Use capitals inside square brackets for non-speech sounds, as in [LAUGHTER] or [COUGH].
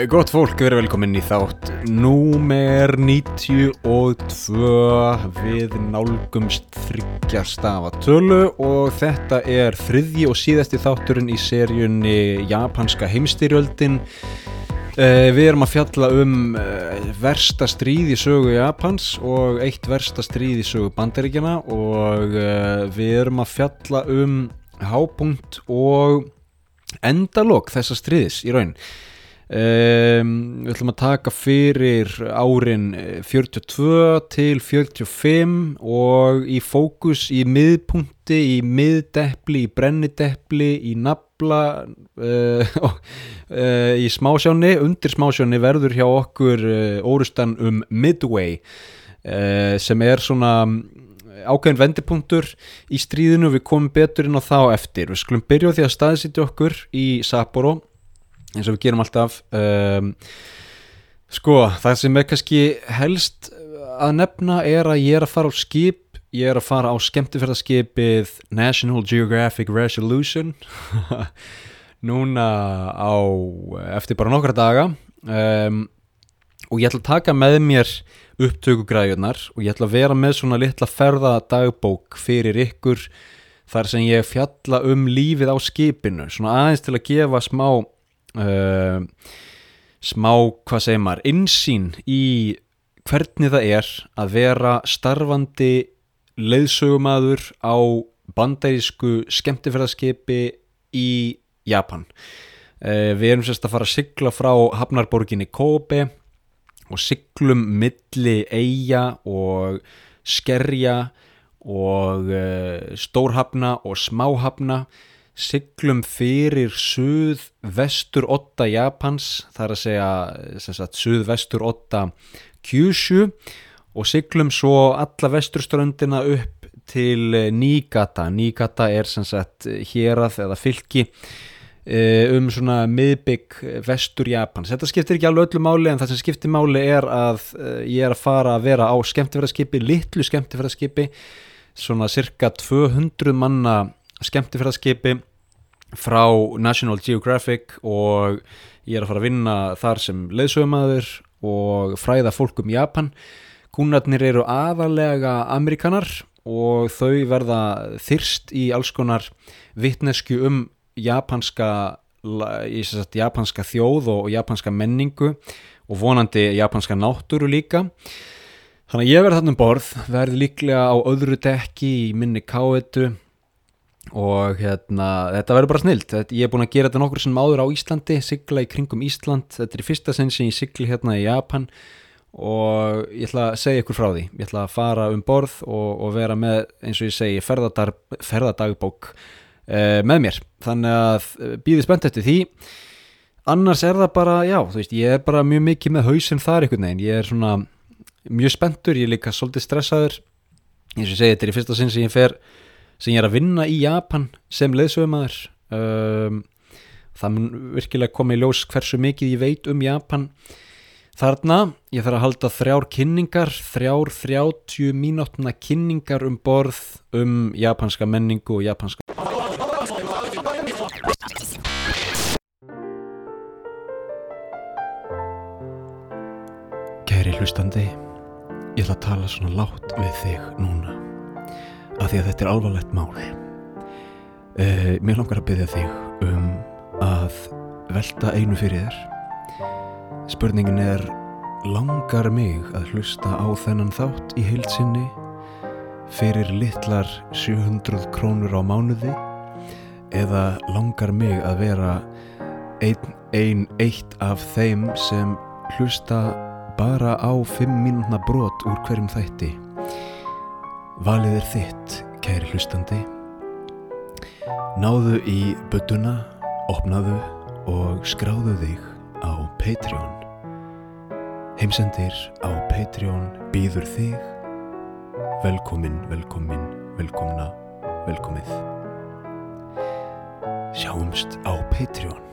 Eh, Gott fólk, verið velkomin í þátt Númer 92 Við nálgumst þryggja stafa tölu og þetta er þriðji og síðasti þátturinn í seríunni Japanska heimstyrjöldin. Uh, Við erum að fjalla um uh, versta stríð í sögu Japans og eitt versta stríð í sögu bandaríkjana og við erum að fjalla um hápunkt og endalok þessa stríðis í raun Um, við ætlum að taka fyrir árin 42 til 45 og í fókus í miðpunkti, í miðdeppli, í brennideppli, í nafla [LAUGHS] uh, uh, í smásjáni, undir smásjáni verður hjá okkur uh, orustan um Midway sem er svona ákveðin vendipunktur í stríðinu. Við komum betur inn á þá eftir. Við skulum byrja á því að staðsýtja okkur í Sapporo eins og við gerum alltaf um, sko það sem er kannski helst að nefna er að ég er að fara á skip ég er að fara á skemmtifærdaskipið National Geographic Resolution. [LAUGHS] Núna á eftir bara nokkra daga um, og ég ætla að taka með mér upptökugræðunar og ég ætla að vera með svona litla ferðadagbók fyrir ykkur þar sem ég fjalla um lífið á skipinu svona aðeins til að gefa smá uh, smá, hvað segir maður, insýn í hvernig það er að vera starfandi leiðsögumadur á bandærisku skemmtifræðaskipi í Japan. Uh, við erum sérst að fara að sigla frá Hafnarborginni Kobe og siglum milli eiga og skerja og uh, stórhafna og smáhafna siglum fyrir suð vestur 8 Japans þar að segja sagt, suð vestur 8 Kyushu og siglum svo alla vesturströndina upp til Niigata. Niigata er sagt hérað eða fylki um svona miðbygg vestur Japans. Þetta skiptir ekki alveg öllu máli en það sem skiptir máli er að ég er að fara að vera á skemmtifæraskipi, litlu skemmtifæraskipi svona cirka 200 manna skemmtifæraskipi frá National Geographic og ég er að fara að vinna þar sem leiðsögumæður og fræða fólk um Japan. Kúnarnir eru aðalega amerikanar og þau verða þyrst í alls konar vittnesku um japanska, sagt, japanska þjóð og japanska menningu og vonandi japanska náttúru líka. Þannig að ég verði þarna um borð verði líklega á öðru dekki í minni káetu og hérna, þetta verður bara snilt. Ég er búin að gera þetta nokkur sem áður á Íslandi sigla í kringum Ísland, þetta er fyrsta sinn sem ég sigli hérna í Japan. Og ég ætla að segja ykkur frá því. Ég ætla að fara um borð og, og vera með eins og ég segi ferðadag, ferðadagbók eh, með mér. Þannig að eh, býði spennt eftir því. Annars er það bara, já, þú veist ég er bara mjög mikið með hausinn þar einhvern veginn. Ég er svona mjög spenntur, ég er líka svolítið stressaður. Eins og ég segi, þetta er fyrsta sinn sem ég fer sem ég er að vinna í Japan sem leðsögumæður um, það mun virkilega koma í ljós hversu mikið ég veit um Japan. Þarna ég þarf að halda þrjár kynningar þrjár 30 mínútna kynningar um borð um japanska menningu og japanska Kæri hlustandi ég ætla að tala svona látt við þig núna af því að þetta er alvarlegt mál. Uh, mér langar að byggja þig um að velta einu fyrir þér. Spurningin er langar mig að hlusta á þennan þátt í heilsinni fyrir litlar 700 krónur á mánuði? Eða langar mig að vera einn ein eitt af þeim sem hlusta bara á 5 mínúna brot úr hverjum þætti Valið er þitt, kæri hlustandi. Náðu í buttuna, opnaðu og skráðu þig á Patreon. Heimsendir á Patreon býður þig. Velkomin, velkomin, velkomna, velkomið. Sjáumst á Patreon.